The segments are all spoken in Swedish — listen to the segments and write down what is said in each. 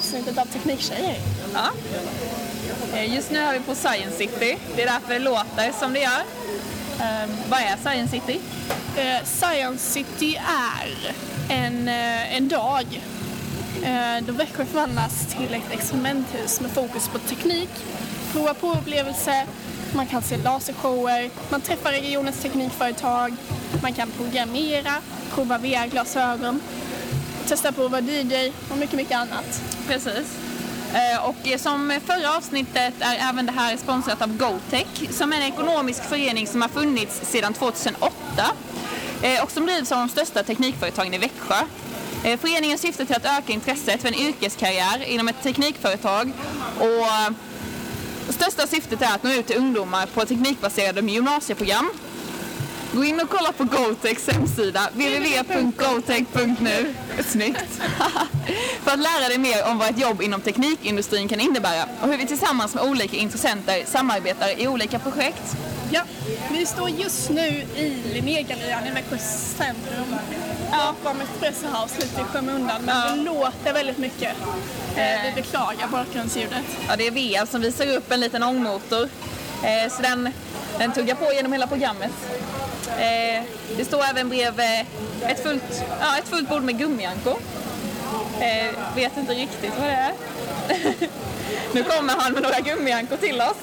avsnittet av Tekniktjejer. Ja. Eh, Just nu är vi på Science City. Det är därför det låter som det gör. Eh, vad är Science City? Eh, Science City är en, eh, en dag då Växjö förvandlas till ett experimenthus med fokus på teknik, prova på upplevelser, man kan se lasershower, man träffar regionens teknikföretag, man kan programmera, prova VR-glasögon, testa på att vara DJ och mycket, mycket annat. Precis. Eh, och eh, som förra avsnittet är även det här sponsrat av GoTech som är en ekonomisk förening som har funnits sedan 2008 eh, och som drivs av de största teknikföretagen i Växjö. Föreningen syftar till att öka intresset för en yrkeskarriär inom ett teknikföretag och största syftet är att nå ut till ungdomar på teknikbaserade gymnasieprogram. Gå in och kolla på GoTechs hemsida, www.gotech.nu. Snyggt! För att lära dig mer om vad ett jobb inom teknikindustrin kan innebära och hur vi tillsammans med olika intressenter samarbetar i olika projekt. Ja, vi står just nu i Linnégallerian i Växjö centrum. Bakom Espresso House lite i skymundan, men Ja. det låter väldigt mycket. Eh, vi beklagar bakgrundsljudet. Ja, det är VR som visar upp en liten ångmotor. Eh, så den, den tuggar på genom hela programmet. Eh, det står även bredvid ett fullt, ja, ett fullt bord med gummiankor. Eh, vet inte riktigt vad det är. nu kommer han med några gummiankor till oss.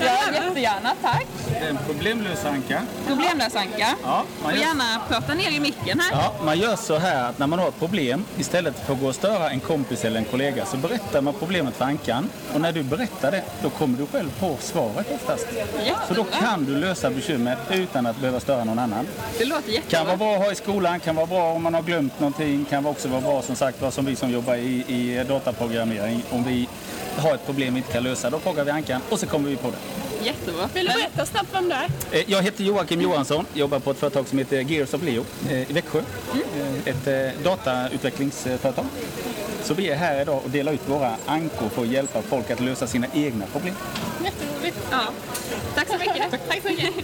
Ja, jättegärna, tack. Det är en problemlös anka. Problemlösanka. Ja, man Och gör, gärna prata ner i micken här. ja, man gör så här att när man har ett problem, istället för att gå och störa en kompis eller en kollega, så berättar man problemet för ankan. Och när du berättar det, då kommer du själv på svaret oftast. Så då kan du lösa bekymret utan att behöva störa någon annan. Det låter Kan jättebra. vara bra att ha i skolan, kan vara bra om man har glömt någonting, kan också vara bra som sagt som vi som jobbar i, i dataprogrammering. Om vi har ett problem vi inte kan lösa, då frågar vi ankan och så kommer vi på det. Jättebra. Vill du berätta snabbt vem du är? Eh, Jag heter Joakim Johansson, jobbar på ett företag som heter Gears of Leo eh, i Växjö. Eh, Ett datautvecklingsföretag. Så vi är här idag och delar ut våra ankor för att hjälpa folk att lösa sina egna problem. Jätteroligt. Ja. Tack så mycket. Tack så mycket.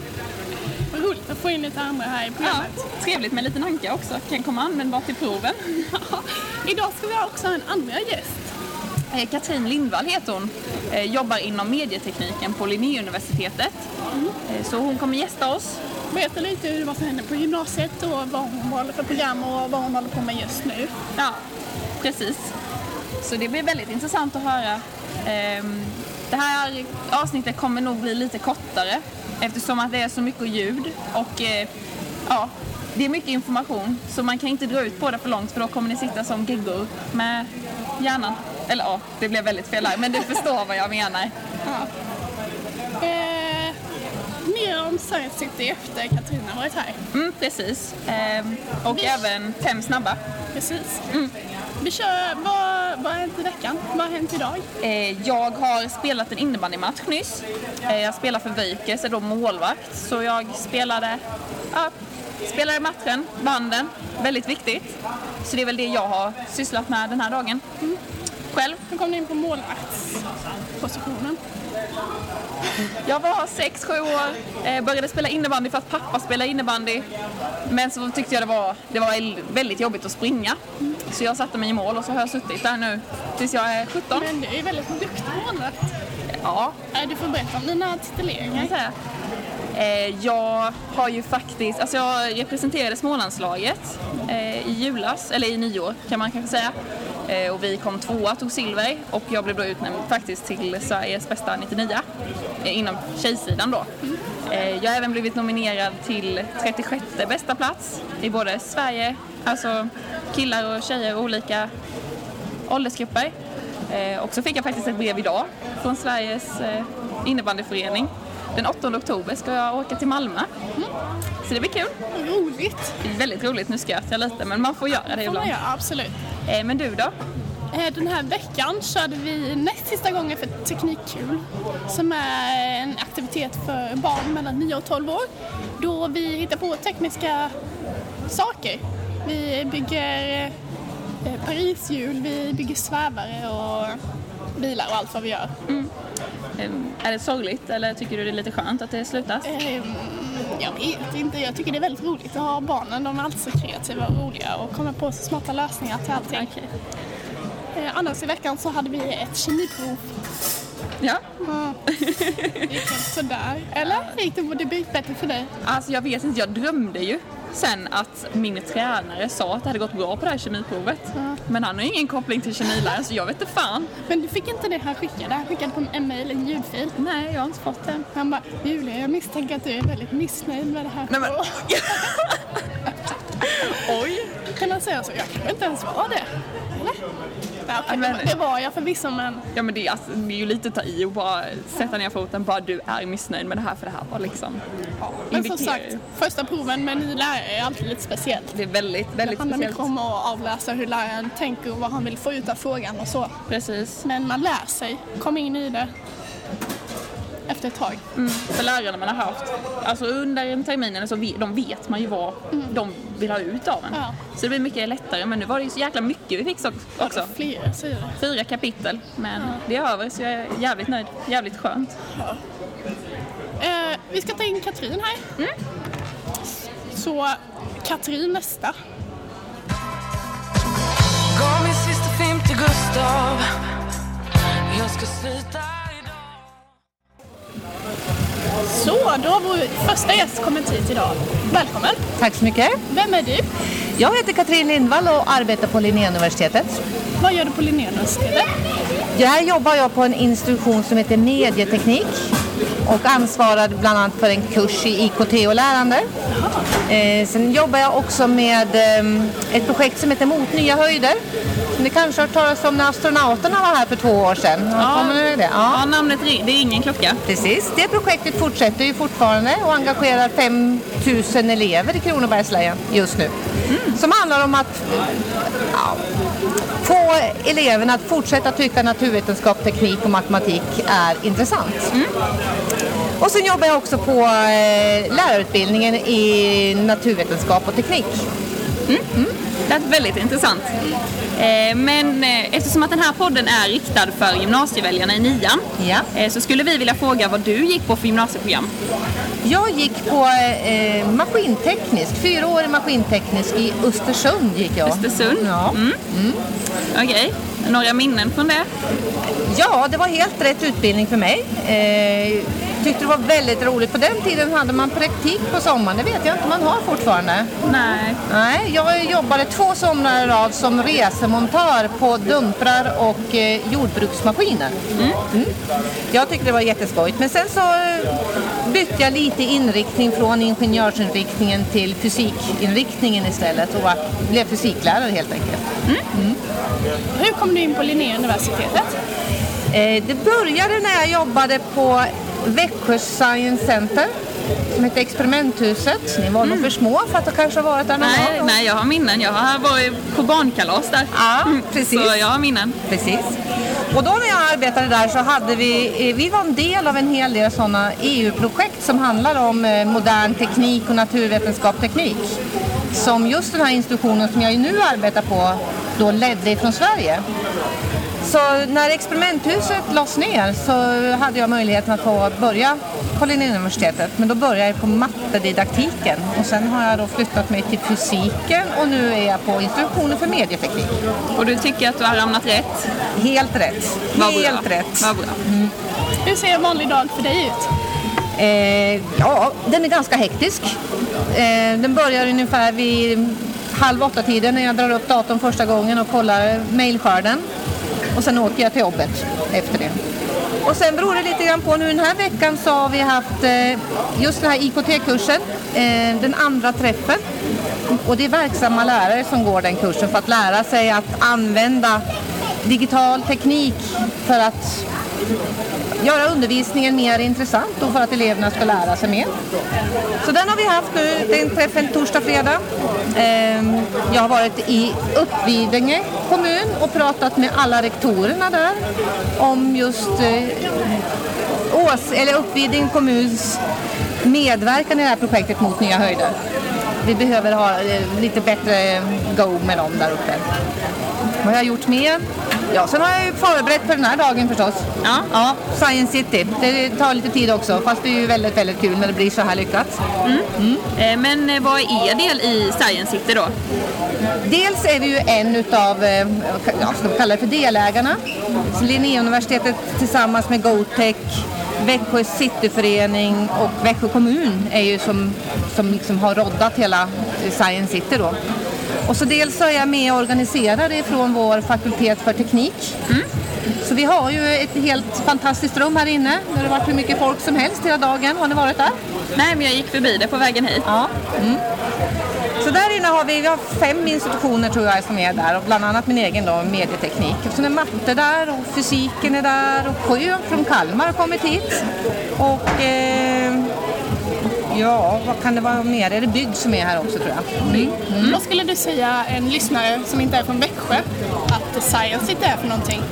Vad roligt att få in lite andra här i Ja, programmet. trevligt med en liten anka också. Kan komma användbar till proven. Idag ska vi ha också en andra gäst. Eh, Katrin Lindvall heter hon. Eh, Jobbar inom medietekniken på Linnéuniversitetet. Eh, Så hon kommer gästa oss. Berätta lite hur vad som händer på gymnasiet och vad hon håller för program och vad hon håller på med just nu. Ja, precis. Så det blir väldigt intressant att höra. Ehm, Det här avsnittet kommer nog bli lite kortare eftersom att det är så mycket ljud och ja, det är mycket information så man kan inte dra ut på det för långt för då kommer ni sitta som geggor med hjärnan. Eller ja, det blev väldigt fel här men du förstår vad jag menar. Eh, mer om Science City efter Katarina varit här. Mm, precis. Ehm, och Vi- även fem snabba. Precis. Vi kör, vad, vad har hänt i veckan? Vad har hänt idag? Eh, jag har spelat en innebandymatch nyss. Eh, jag spelar för Vöjkes, är då målvakt. Så jag spelade, ja, spelade matchen, banden. Väldigt viktigt. Så det är väl det jag har sysslat med den här dagen. Själv? Nu kom du in på målvaktspositionen. Jag var 6-7 år, eh, började spela innebandy för att pappa spelade innebandy. Men så tyckte jag det var, det var väldigt jobbigt att springa. Så jag satte mig i mål och så har jag suttit där nu tills jag är 17. Men du är väldigt duktig målvakt. Ja, Du får berätta om dina tituleringar. jag. Eh, jag har ju faktiskt, alltså jag representerade Smålandslaget eh, i julas, eller i nyår kan man kanske säga. Eh, och vi kom tvåa, tog silver och jag blev då utnämnd faktiskt till Sveriges bästa 99 eh, inom tjejsidan då. Eh, jag har även blivit nominerad till 36 bästa plats i både Sverige, alltså killar och tjejer och olika åldersgrupper. Eh, och så fick jag faktiskt ett brev idag från Sveriges eh, innebandyförening. Den 8 oktober ska jag åka till Malmö. Så det blir kul. Roligt. Det är väldigt roligt, nu skröt jag lite men man får göra det ibland. göra, absolut. Eh, men du då? Eh, Den här veckan körde vi näst sista gången för Teknikkul som är en aktivitet för barn mellan 9 och 12 år då vi hittar på tekniska saker. Vi bygger eh, Parishjul, vi bygger svävare och bilar och allt vad vi gör. Eh, är det sorgligt eller tycker du det är lite skönt att det slutas? Eh, Jag vet inte, jag tycker det är väldigt roligt att ha barnen. De är alltid så kreativa och roliga och kommer på så smarta lösningar till allting. Eh, annars i veckan så hade vi ett kemiprov. Ja. Mm. Det gick inte sådär. Eller? Gick det, det gick bättre för dig? Alltså jag vet inte, jag drömde ju sen att min tränare sa att det hade gått bra på det här kemiprovet. Ja. Men han har ingen koppling till kemiläraren så jag vet inte fan. Men du fick inte det han skickade? Han skickade på en mail, en ljudfil. Nej, jag har inte fått den. Han bara, Julia jag misstänker att du är väldigt missnöjd med det här. Nej, men... Oj! Kan han säga så? Jag kan inte ens vara det. Eller? Okej, men- det, det var jag förvisso men Ja men det är, alltså, det är ju lite ta i och bara sätta ner foten. Bara du är missnöjd med det här för det här var liksom... Men som sagt, första proven med ny lärare är alltid lite speciellt. Det är väldigt, Det väldigt handlar mycket speciellt. om att avläsa hur läraren tänker och vad han vill få ut av frågan och så. Precis. Men man lär sig, kommer in i det efter ett tag. Mm. För lärarna man har haft, alltså under en terminen så vet, de vet man ju vad de vill ha ut av en. Ja. Så det blir mycket lättare. Men nu var det ju så jäkla mycket vi fick så- också. Flera sidor. Fyra kapitel. Men det är över så jag är jävligt nöjd. Jävligt skönt. Eh, vi ska ta in Katrin här. Mm. Så Katrin nästa. Gav min sista film till Gustav Jag ska sluta Så, då har vår första gäst kommit hit idag. Välkommen. Tack så mycket. Vem är du? Jag heter Katrin Lindvall och arbetar på Linnéuniversitetet. Vad gör du på Linnéuniversitetet? Här jobbar jag på en institution som heter medieteknik och ansvarar bland annat för en kurs i IKT och lärande. Eh, sen jobbar jag också med eh, ett projekt som heter Mot nya höjder. Ni kanske har hört talas om när astronauterna var här för två år sedan? Ihåg det? Ja, namnet ri- det är ingen klocka. Precis, det projektet fortsätter ju fortfarande och engagerar 5 000 elever i Kronobergs län just nu. Som handlar om att ja, få eleverna att fortsätta tycka naturvetenskap, teknik och matematik är intressant. Och sen jobbar jag också på eh, lärarutbildningen i naturvetenskap och teknik. Det är väldigt intressant. Eh, Men eh, eftersom att den här podden är riktad för gymnasieväljarna i nian Ja. så skulle vi vilja fråga vad du gick på för gymnasieprogram. Jag gick på eh, maskinteknisk, fyraårig maskinteknisk i Östersund gick jag. Östersund? Ja. Mm. Okej, några minnen från det? Ja, det var helt rätt utbildning för mig. Eh, tyckte det var väldigt roligt. På den tiden hade man praktik på sommaren. Det vet jag inte om man har fortfarande. Nej. Nej, jag jobbade två somrar i rad som resemontör på dumprar och eh, jordbruksmaskiner. Mm. Jag tyckte det var jätteskojigt. Men sen så eh, bytte jag lite inriktning från ingenjörsinriktningen till fysikinriktningen istället och var, blev fysiklärare helt enkelt. Hur kom du in på Linnéuniversitetet? Eh, Det började när jag jobbade på Växjö Science Center som hette Experimenthuset. Ni var nog för små för att ha kanske varit där någon Nej, gång. nej, jag har minnen. Jag har varit på barnkalas där. Ja, precis. Så jag har minnen. Precis. Och då när jag arbetade där så hade vi, eh, vi var en del av en hel del sådana EU-projekt som handlar om eh, modern teknik och naturvetenskap teknik. Som just den här institutionen som jag nu arbetar på då ledde ifrån Sverige. Så när experimenthuset lades ner så hade jag möjligheten att få börja på Linnéuniversitetet. Men då började jag på mattedidaktiken och sen har jag då flyttat mig till fysiken och nu är jag på institutionen för medieteknik. Och du tycker att du har ramlat rätt? Helt rätt. Vad bra. Helt rätt. Vad bra. Hur ser en vanlig dag för dig ut? Eh, ja, den är ganska hektisk. Eh, den börjar ungefär vid halv åtta-tiden när jag drar upp datorn första gången och kollar mejlskörden. Och sen åker jag till jobbet efter det. Och sen beror det lite grann på. Nu den här veckan så har vi haft eh, just den här IKT-kursen, eh, den andra träffen. Och det är verksamma lärare som går den kursen för att lära sig att använda digital teknik för att göra undervisningen mer intressant och för att eleverna ska lära sig mer. Så den har vi haft nu, den träffen torsdag, fredag. Ehm, jag har varit i Uppvidinge kommun och pratat med alla rektorerna där om just eh, Ås, eller Uppvidinge kommuns medverkan i det här projektet mot nya höjder. Vi behöver ha eh, lite bättre go med dem där uppe. Vad har jag gjort mer? Ja, sen har jag ju förberett för den här dagen förstås. Ja. Ja, Science City. Det tar lite tid också, fast det är ju väldigt, väldigt kul när det blir så här lyckat. Eh, Men eh, vad är er del i Science City då? Dels är vi ju en utav, eh, ja, ska vi kalla det för delägarna. Linnéuniversitetet tillsammans med GoTech, Växjö cityförening och Växjö kommun är ju som, som liksom har roddat hela Science City då. Och så dels så är jag med och organiserar det från vår fakultet för teknik. Så vi har ju ett helt fantastiskt rum här inne. Det har varit hur mycket folk som helst hela dagen. Har ni varit där? Nej, men jag gick förbi det på vägen hit. Ja. Mm. Så där inne har vi, vi har fem institutioner tror jag som är där och bland annat min egen då, medieteknik. Och sen är matte där och fysiken är där och Sjö från Kalmar har kommit hit. Och eh, ja, vad kan det vara mer? Är det bygg som är här också tror jag? Mm. Vad skulle du säga en lyssnare som inte är från Växjö att Science City är för någonting?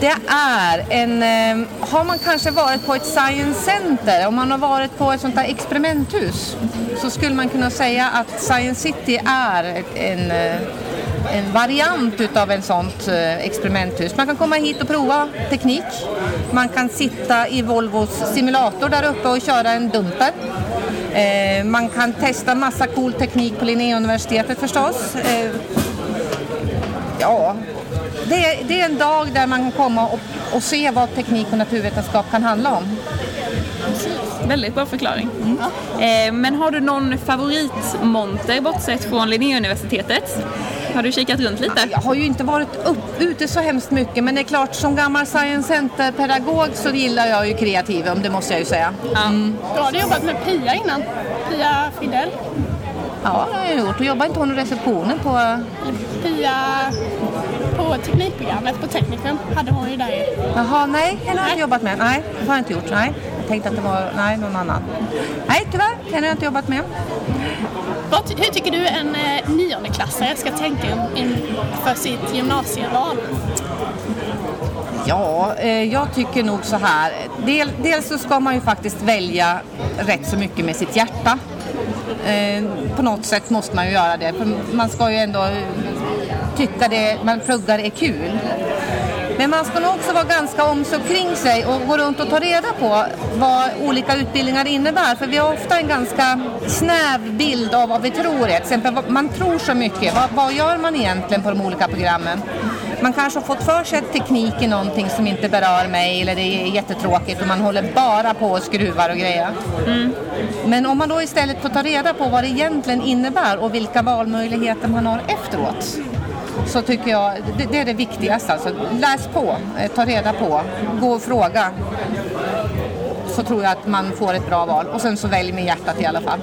Det är en... Eh, har man kanske varit på ett science center, om man har varit på ett sånt där experimenthus så skulle man kunna säga att Science City är en, eh, en variant utav en sånt eh, experimenthus. Man kan komma hit och prova teknik. Man kan sitta i Volvos simulator där uppe och köra en dumper. Eh, man kan testa massa cool teknik på Linnéuniversitetet förstås. Eh, Ja, det är, det är en dag där man kan komma och, och se vad teknik och naturvetenskap kan handla om. Väldigt bra förklaring. Eh, Men har du någon favoritmonter bortsett från Linnéuniversitetet? Har du kikat runt lite? Jag har ju inte varit upp, ute så hemskt mycket men det är klart som gammal Science Center-pedagog så gillar jag ju kreativum, det måste jag ju säga. Ja. Du hade jobbat med Pia innan. Pia Fidel. Ja, det har jag gjort. Och jobbar inte hon i receptionen på... Pia på teknikprogrammet på Teknikum hade hon ju där ju. Jaha, nej, henne har jag inte jobbat med. Nej, det har jag inte gjort. Nej, tänkte att det var nej, någon annan. Nej, tyvärr, henne har jag inte jobbat med. Vad, hur tycker du en eh, niondeklassare ska tänka inför sitt gymnasieval? Ja, eh, jag tycker nog så här. Del, dels så ska man ju faktiskt välja rätt så mycket med sitt hjärta. Eh, på något sätt måste man ju göra det. För man ska ju ändå tycka det man pluggar är kul. Men man ska nog också vara ganska om sig kring sig och gå runt och ta reda på vad olika utbildningar innebär. För vi har ofta en ganska snäv bild av vad vi tror. Till exempel, man tror så mycket. Vad, vad gör man egentligen på de olika programmen? Man kanske har fått för sig att teknik är någonting som inte berör mig eller det är jättetråkigt och man håller bara på och skruvar och grejer. Men om man då istället får ta reda på vad det egentligen innebär och vilka valmöjligheter man har efteråt så tycker jag det, det är det viktigaste. Alltså, läs på, eh, ta reda på, gå och fråga. Så tror jag att man får ett bra val. Och sen så välj med hjärtat i alla fall.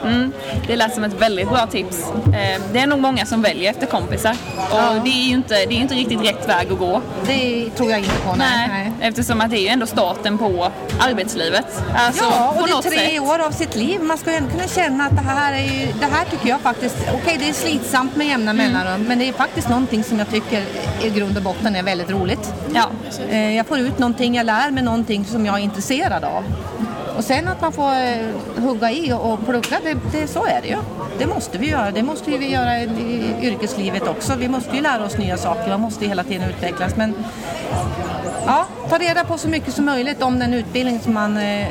Det lät som ett väldigt bra tips. Eh, Det är nog många som väljer efter kompisar. Och Ja. det är ju inte, det är inte riktigt rätt väg att gå. Det tror jag inte på. Nej. nej. Eftersom att det är ju ändå starten på arbetslivet. Alltså, Ja, och det är tre sätt. år av sitt liv. Man ska ju ändå kunna känna att det här är ju, det här tycker jag faktiskt, okej det är slitsamt med jämna Mm. mellanrum, men det är faktiskt någonting som jag tycker i grund och botten är väldigt roligt. Ja. Eh, Jag får ut någonting, jag lär mig någonting som jag är intresserad av. Och sen att man får eh, hugga i och plugga, det, det, så är det ju. Det måste vi göra. Det måste vi göra i, i yrkeslivet också. Vi måste ju lära oss nya saker. Man måste hela tiden utvecklas. Men ja, ta reda på så mycket som möjligt om den utbildning som man eh,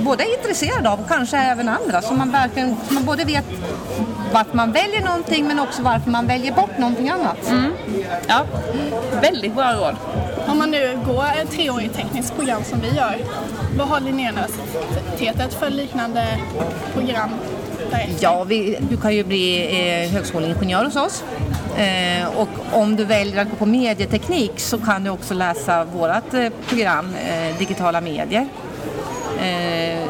både är intresserad av och kanske även andra. Så man verkligen så man både vet varför man väljer någonting men också varför man väljer bort någonting annat. Mm. ja. Väldigt bra råd. Om man nu går ett treårigt tekniskt program som vi gör, vad har Linnéuniversitetet för liknande program därefter? Ja, vi, du kan ju bli eh, högskoleingenjör hos oss. Eh, och om du väljer att gå på medieteknik så kan du också läsa vårt eh, program eh, Digitala medier. Eh,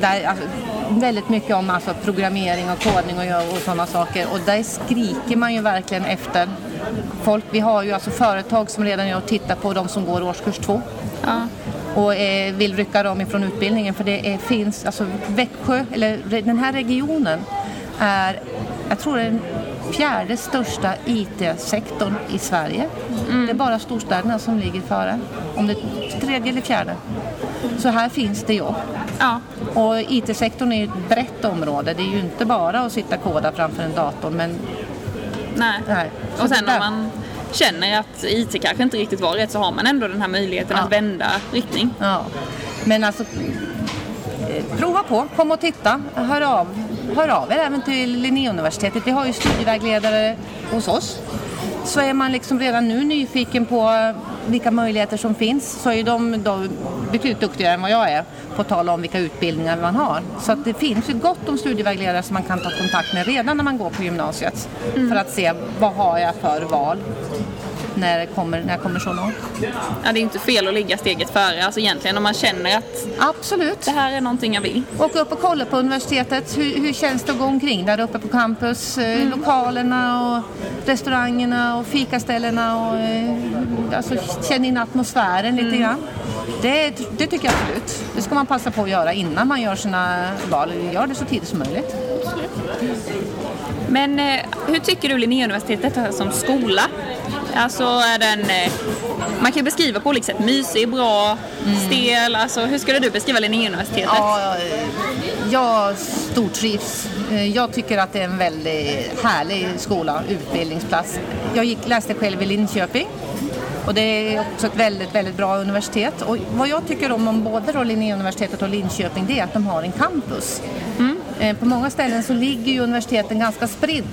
där, alltså, väldigt mycket om alltså, programmering och kodning och, och sådana saker. Och där skriker man ju verkligen efter folk. Vi har ju alltså företag som redan och tittar på de som går årskurs två Ja. och eh, vill rycka dem ifrån utbildningen för det är, finns, alltså Växjö, eller den här regionen är, jag tror det den fjärde största IT-sektorn i Sverige. Det är bara storstäderna som ligger före, om det är tredje eller fjärde. Så här finns det jobb. Ja. Och IT-sektorn är ju ett brett område, det är ju inte bara att sitta och koda framför en dator men Nej. nej. Och sen om man känner att IT kanske inte riktigt var rätt så har man ändå den här möjligheten Ja. att vända riktning. Ja. Men alltså, eh, prova på, kom och titta, hör av, hör av er även till Linnéuniversitetet. Vi har ju studievägledare hos oss. Så är man liksom redan nu nyfiken på vilka möjligheter som finns så är de då betydligt duktigare än vad jag är på att tala om vilka utbildningar man har. Så det finns ju gott om studievägledare som man kan ta kontakt med redan när man går på gymnasiet för att se vad har jag för val när, det kommer, när jag kommer så långt. Ja, det är inte fel att ligga steget före, alltså egentligen om man känner att Absolut. det här är någonting jag vill. Åka upp och kolla på universitetet. Hur, hur känns det att gå omkring där uppe på campus? Eh, Lokalerna och restaurangerna och fikaställena och eh, alltså, känn in atmosfären lite grann. Det, det tycker jag absolut. Det ska man passa på att göra innan man gör sina val. Gör det så tidigt som möjligt. Men eh, hur tycker du Linnéuniversitetet som skola? Alltså är den, eh, man kan beskriva på olika sätt, mysig, bra, stel. Alltså hur skulle du beskriva Linnéuniversitetet? Ja, jag stortrivs. Eh, Jag tycker att det är en väldigt härlig skola, utbildningsplats. Jag gick, läste själv i Linköping och det är också ett väldigt, väldigt bra universitet. Och vad jag tycker om, om både då Linnéuniversitetet och Linköping det är att de har en campus. Eh, På många ställen så ligger ju universiteten ganska spridd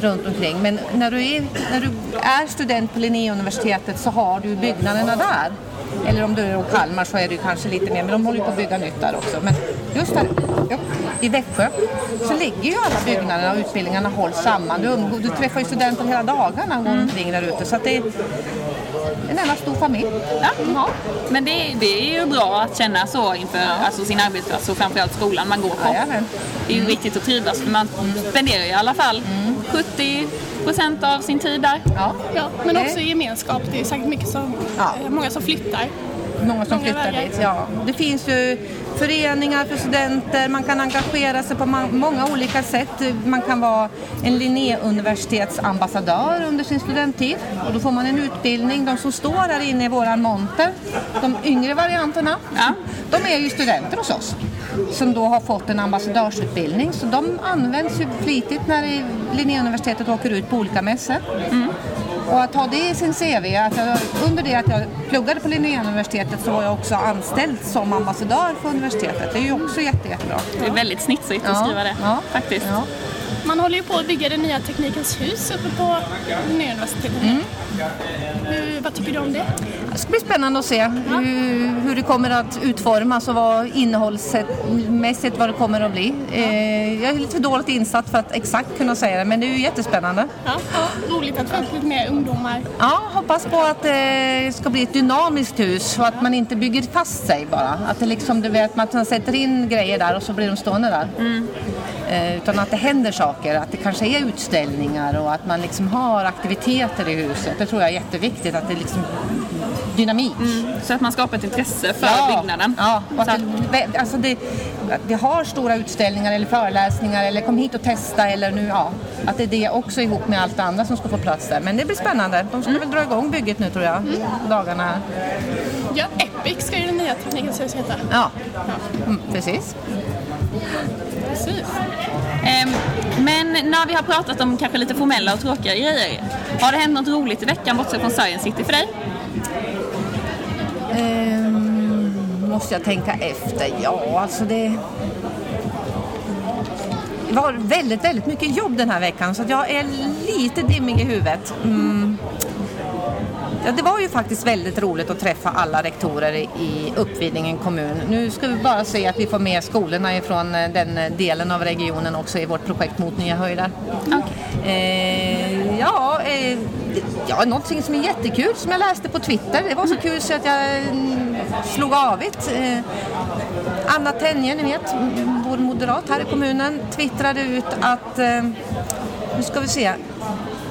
runt omkring. Men när du är, när du är student på Linnéuniversitetet så har du byggnaderna där. Eller om du är i Kalmar så är det kanske lite mer, men de håller ju på att bygga nytt där också. Men just här ja, i Växjö så ligger ju alla byggnaderna och utbildningarna hålls samman. Du, du träffar ju studenter hela dagarna och går omkring där ute. Så det är en enda stor familj. Ja. Men det, det är ju bra att känna så inför alltså, sin arbetsplats och framförallt skolan man går på. Jajamän. Det är ju viktigt att trivas för man spenderar ju i alla fall 70 procent av sin tid där. Ja. Ja, men också gemenskap. Det är säkert mycket som, Ja. eh, många som flyttar. Många som Många flyttar vägar. dit. Ja. Det finns ju föreningar för studenter, man kan engagera sig på många olika sätt. Man kan vara en Linnéuniversitetsambassadör under sin studenttid och då får man en utbildning. De som står här inne i våran monter, de yngre varianterna, Ja. de är ju studenter hos oss som då har fått en ambassadörsutbildning. Så de används ju flitigt när Linnéuniversitetet åker ut på olika mässor. Och att ha det i sin CV, att jag, under det att jag pluggade på Linnéuniversitetet så var jag också anställd som ambassadör för universitetet. Det är ju också jätte, jättebra. Det är väldigt snitsigt att Ja, skriva det. ja, Faktiskt. Ja. Man håller ju på att bygga det nya Teknikens hus uppe på Linnéuniversitetet. Mm. Hur, vad tycker du om det? Det ska bli spännande att se hur, hur det kommer att utformas och vad innehållsmässigt vad det kommer att bli. Eh, jag är lite för dåligt insatt för att exakt kunna säga det men det är ju jättespännande. Ja, roligt att få upp lite mer ungdomar. Ja, hoppas på att det ska bli ett dynamiskt hus och att man inte bygger fast sig bara. Att det liksom, du vet, man sätter in grejer där och så blir de stående där. Eh, utan att det händer saker, att det kanske är utställningar och att man liksom har aktiviteter i huset. Det tror jag är jätteviktigt, att det liksom dynamik. Så att man skapar ett intresse för byggnaden. Ja, och att det, alltså det, det har stora utställningar eller föreläsningar eller kom hit och testa eller nu, ja. Att det är det också ihop med allt andra som ska få plats där. Men det blir spännande. De ska väl dra igång bygget nu tror jag, dagarna här. Ja, Epic ska ju det nya Teknikens hus heta. Ja, mm, precis. Precis. Ehm, men när vi har pratat om kanske lite formella och tråkiga grejer. Har det hänt något roligt i veckan bortsett från Science City för dig? Ehm, måste jag tänka efter? Ja, alltså det... Det var väldigt, väldigt mycket jobb den här veckan så jag är lite dimmig i huvudet. Mm. Ja, det var ju faktiskt väldigt roligt att träffa alla rektorer i- i Uppvidinge kommun. Nu ska vi bara se att vi får med skolorna ifrån eh, den delen av regionen också i vårt projekt mot nya höjder. Eh, ja, eh, ja, någonting som är jättekul som jag läste på Twitter. Det var så kul så att jag mm, slog avigt. Eh, Anna Tenje, ni vet, vår moderat här i kommunen, twittrade ut att, eh, nu ska vi se,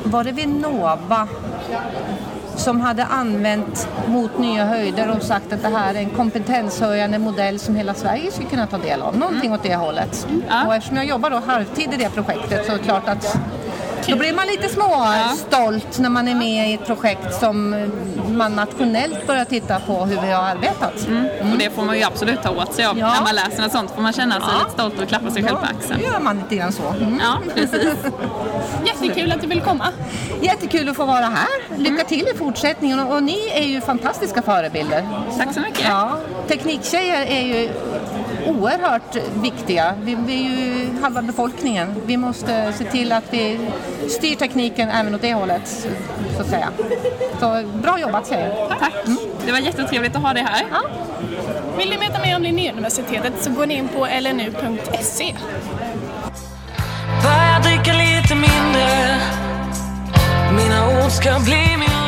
var det Vinnova som hade använt mot nya höjder och sagt att det här är en kompetenshöjande modell som hela Sverige skulle kunna ta del av. Någonting åt det hållet. Och eftersom jag jobbar då halvtid i det projektet så är det klart att Då blir man lite småstolt när man är med i ett projekt som man nationellt börjar titta på hur vi har arbetat. Och det får man ju absolut ta åt sig av. Ja. När man läser något sånt får man känna sig Ja. lite stolt och klappa sig själv på Då axeln. gör man lite grann så. Mm. Ja, precis. Jättekul att du vill komma. Jättekul att få vara här. Lycka till i fortsättningen och, och ni är ju fantastiska förebilder. Tack så mycket. Ja, tekniktjejer är ju oerhört viktiga. Vi, vi är ju halva befolkningen. Vi måste se till att vi styr tekniken även åt det hållet, så att säga. Så bra jobbat säger jag. Tack. Det var jättetrevligt att ha dig här. Vill du veta mer om Linnéuniversitetet så går ni in på lnu.se. Börja dricka lite mindre Mina ord ska bli min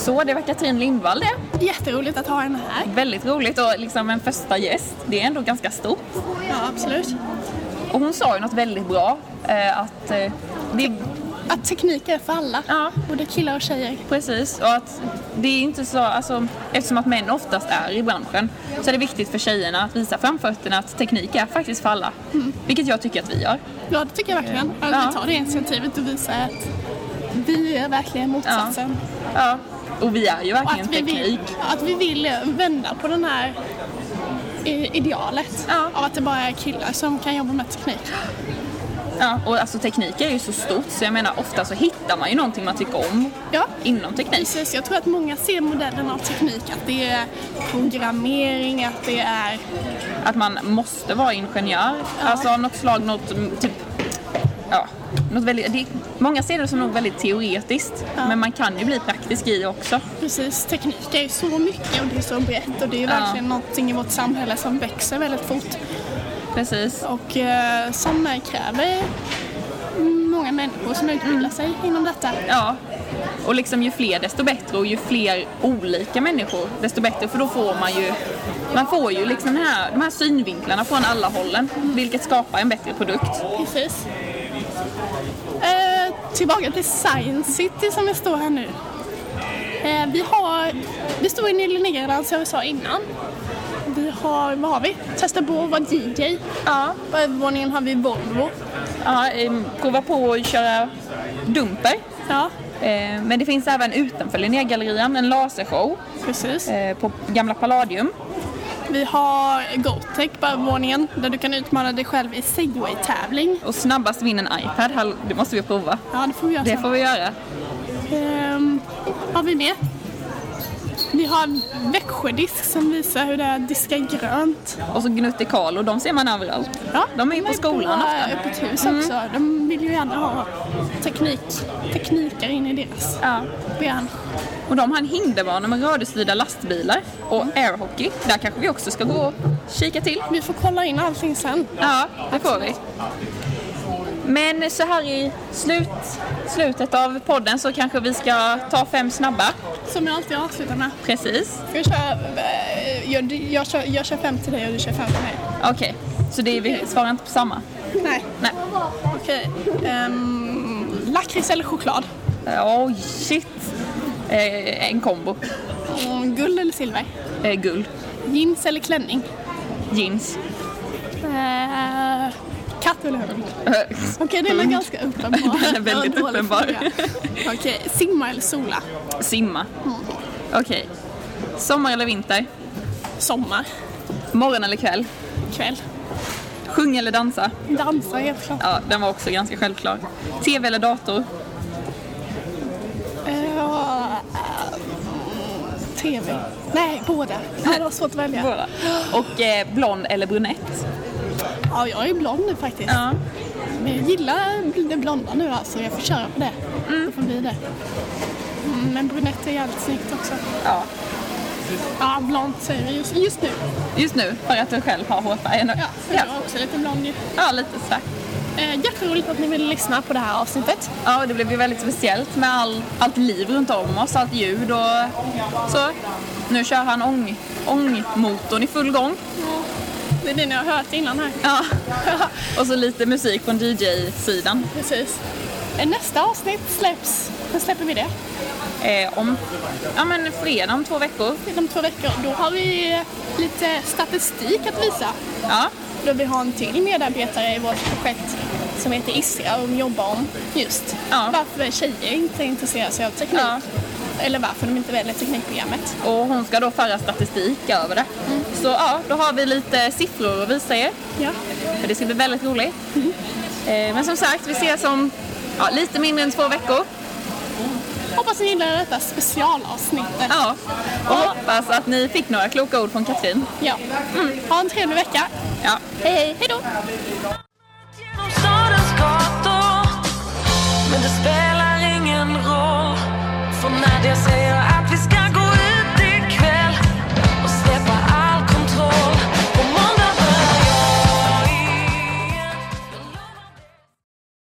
Så, det var Katrin Lindvall det. Jätteroligt att ha henne här. Väldigt roligt och liksom en första gäst. Det är ändå ganska stort. Ja, absolut. Och hon sa ju något väldigt bra. Eh, att eh, det Att teknik är för alla. Ja. Både killar och tjejer. Precis, och att det är inte så, alltså, eftersom att män oftast är i branschen så är det viktigt för tjejerna att visa framfötterna att teknik är faktiskt för alla. Vilket jag tycker att vi gör. Ja, det tycker jag verkligen. Att Ja. vi tar det initiativet och visar att vi är verkligen motsatsen. Ja. Och vi är ju Och verkligen att vi, vill, teknik. att vi vill vända på den här i- idealet Ja. av att det bara är killar som kan jobba med teknik. Ja, och alltså teknik är ju så stort så jag menar ofta så hittar man ju någonting man tycker om Ja, inom teknik. precis. Jag tror att många ser modellen av teknik, att det är programmering, att det är Att man måste vara ingenjör. Alltså av något slag, något typ, ja, något väldigt, det, många ser det som något väldigt teoretiskt men man kan ju bli praktisk i också. precis, teknik är ju så mycket och det är så brett och det är Ja. verkligen någonting i vårt samhälle som växer väldigt fort Precis. och eh, som kräver många människor som utbildar sig inom detta. Ja, och liksom ju fler desto bättre och ju fler olika människor desto bättre för då får man ju man får ju liksom här, de här synvinklarna från alla hållen vilket skapar en bättre produkt. Precis. Tillbaka till Science City som vi står här nu. Eh, vi har, vi står inne i Linnégatan som jag sa innan. Vi har, vad har vi? Testa på att vara DJ. Ja, På övervåningen har vi Volvo. ja em, prova på att köra dumper. Ja, Eh, Men det finns även utanför Linnégallerian en lasershow precis. eh, på gamla Palladium. Vi har GoTech på övervåningen där du kan utmana dig själv i segway-tävling. Och snabbast vinner en iPad. Det måste vi prova. Ja, det får vi göra Det sen. får vi göra. Ehm, har vi mer? Vi har Växjödisk som visar hur det är att diska grönt. Och så Gnutte Carlo, de ser man överallt. Ja, De är ju på skolan ofta. Mm. öppet hus också. De vill ju gärna ha teknik, tekniker in i deras Ja. bransch. Och de har en hinderbana med radiostyrda lastbilar och airhockey. Där kanske vi också ska gå och kika till. Vi får kolla in allting sen. Ja, det får vi. Men så här i slut, slutet av podden så kanske vi ska ta fem snabba. Som jag alltid avslutar med. Precis. Vi köra, eh, jag, jag, kör, jag kör fem till dig och du kör fem till mig. Okej, så det är, vi svarar inte på samma. Nej. Nej. Okej. Um, lakrits eller choklad? Oj, shit. Eh, en kombo. Mm, guld eller silver? Eh, guld. Jeans eller klänning? Jeans. Eh, katt eller hund? Okej, den är Hund. ganska uppenbar. Den är väldigt uppenbar. Okej, simma eller sola? Simma. Okej. Sommar eller vinter? Sommar, Morgon eller kväll? kväll. Sjunga eller dansa? Dansa helt klart. Ja, den var också ganska självklar. TV eller dator? Eh, TV. Nej, båda. Det var svårt att välja. Båda. Och eh, blond eller brunett? Ja, jag är blond nu faktiskt. Ja. Men jag gillar det blonda nu alltså. Jag får köra på det. Det får bli det. Mm, men brunett är jävligt snyggt också. ja. Ja, blont säger vi just, just nu. Just nu, för att du själv har hårfärg nu. Ja, för ja. jag är också lite blond ju. ja, lite sådär. Eh, jätteroligt att ni ville lyssna på det här avsnittet. Ja, det blev ju väldigt speciellt med all, allt liv runt om oss, allt ljud och så. Nu kör han ång, ångmotorn i full gång. Det är det ni har hört innan här. Ja. och så lite musik från DJ-sidan. Precis. Eh, Nästa avsnitt släpps, när släpper vi det? Eh, om ja, men fredag om två veckor. Inom två veckor. Då har vi eh, lite statistik att visa. Ja, Då vi har en till medarbetare i vårt projekt som heter Isra och jobbar om just Ja. varför tjejer inte intresserar sig av teknik. Ja. Eller varför de inte väljer teknikprogrammet. Och hon ska då föra statistik över det. Så ja, då har vi lite siffror att visa er. Ja. För det ska bli väldigt roligt. Eh, Men som sagt, vi ses om ja, lite mindre än två veckor. Hoppas ni gillar detta specialavsnittet. Ja, och hoppas att ni fick några kloka ord från Katrin. Ja. Ha en trevlig vecka. Ja. Hej hej. Hej då. They say